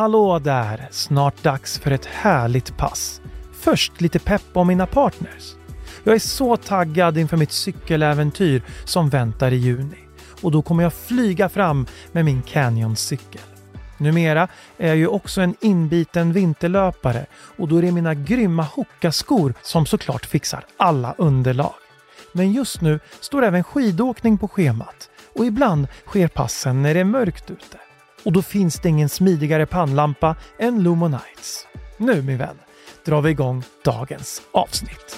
Hallå där! Snart dags för ett härligt pass. Först lite pepp om mina partners. Jag är så taggad inför mitt cykeläventyr som väntar i juni. Och då kommer jag flyga fram med min Canyon-cykel. Numera är jag ju också en inbiten vinterlöpare och då är det mina grymma Hoka-skor som såklart fixar alla underlag. Men just nu står även skidåkning på schemat och ibland sker passen när det är mörkt ute. Och då finns det ingen smidigare pannlampa än Lumonites. Nu min vän drar vi igång dagens avsnitt.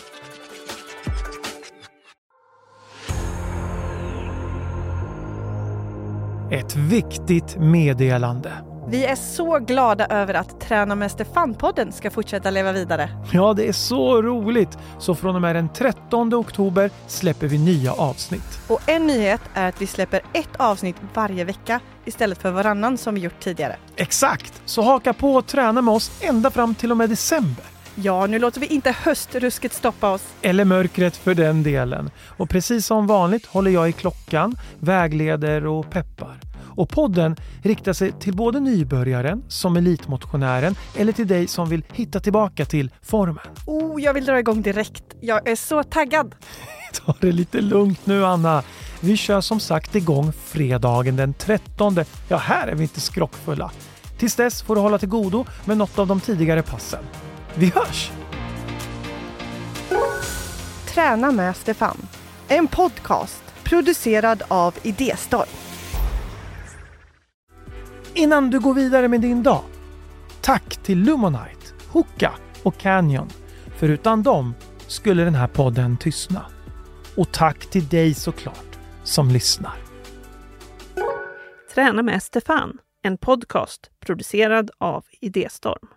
Ett viktigt meddelande. Vi är så glada över att Träna med Stefan-podden ska fortsätta leva vidare. Ja, det är så roligt! Så från och med den 13 oktober släpper vi nya avsnitt. Och en nyhet är att vi släpper ett avsnitt varje vecka istället för varannan som vi gjort tidigare. Exakt! Så haka på och träna med oss ända fram till och med december. Ja, nu låter vi inte höstrusket stoppa oss. Eller mörkret för den delen. Och precis som vanligt håller jag i klockan, vägleder och peppar. Och podden riktar sig till både nybörjaren som elitmotionären eller till dig som vill hitta tillbaka till formen. Oh, jag vill dra igång direkt. Jag är så taggad. Ta det lite lugnt nu Anna. Vi kör som sagt igång fredagen den 13. Ja, här är vi inte skrockfulla. Tills dess får du hålla till godo med något av de tidigare passen. Vi hörs! Träna med Stefan. En podcast producerad av Idéstorm. Innan du går vidare med din dag, tack till Lumonite, Hoka och Canyon. För utan dem skulle den här podden tystna. Och tack till dig såklart som lyssnar. Träna med Stefan, en podcast producerad av Idéstorm.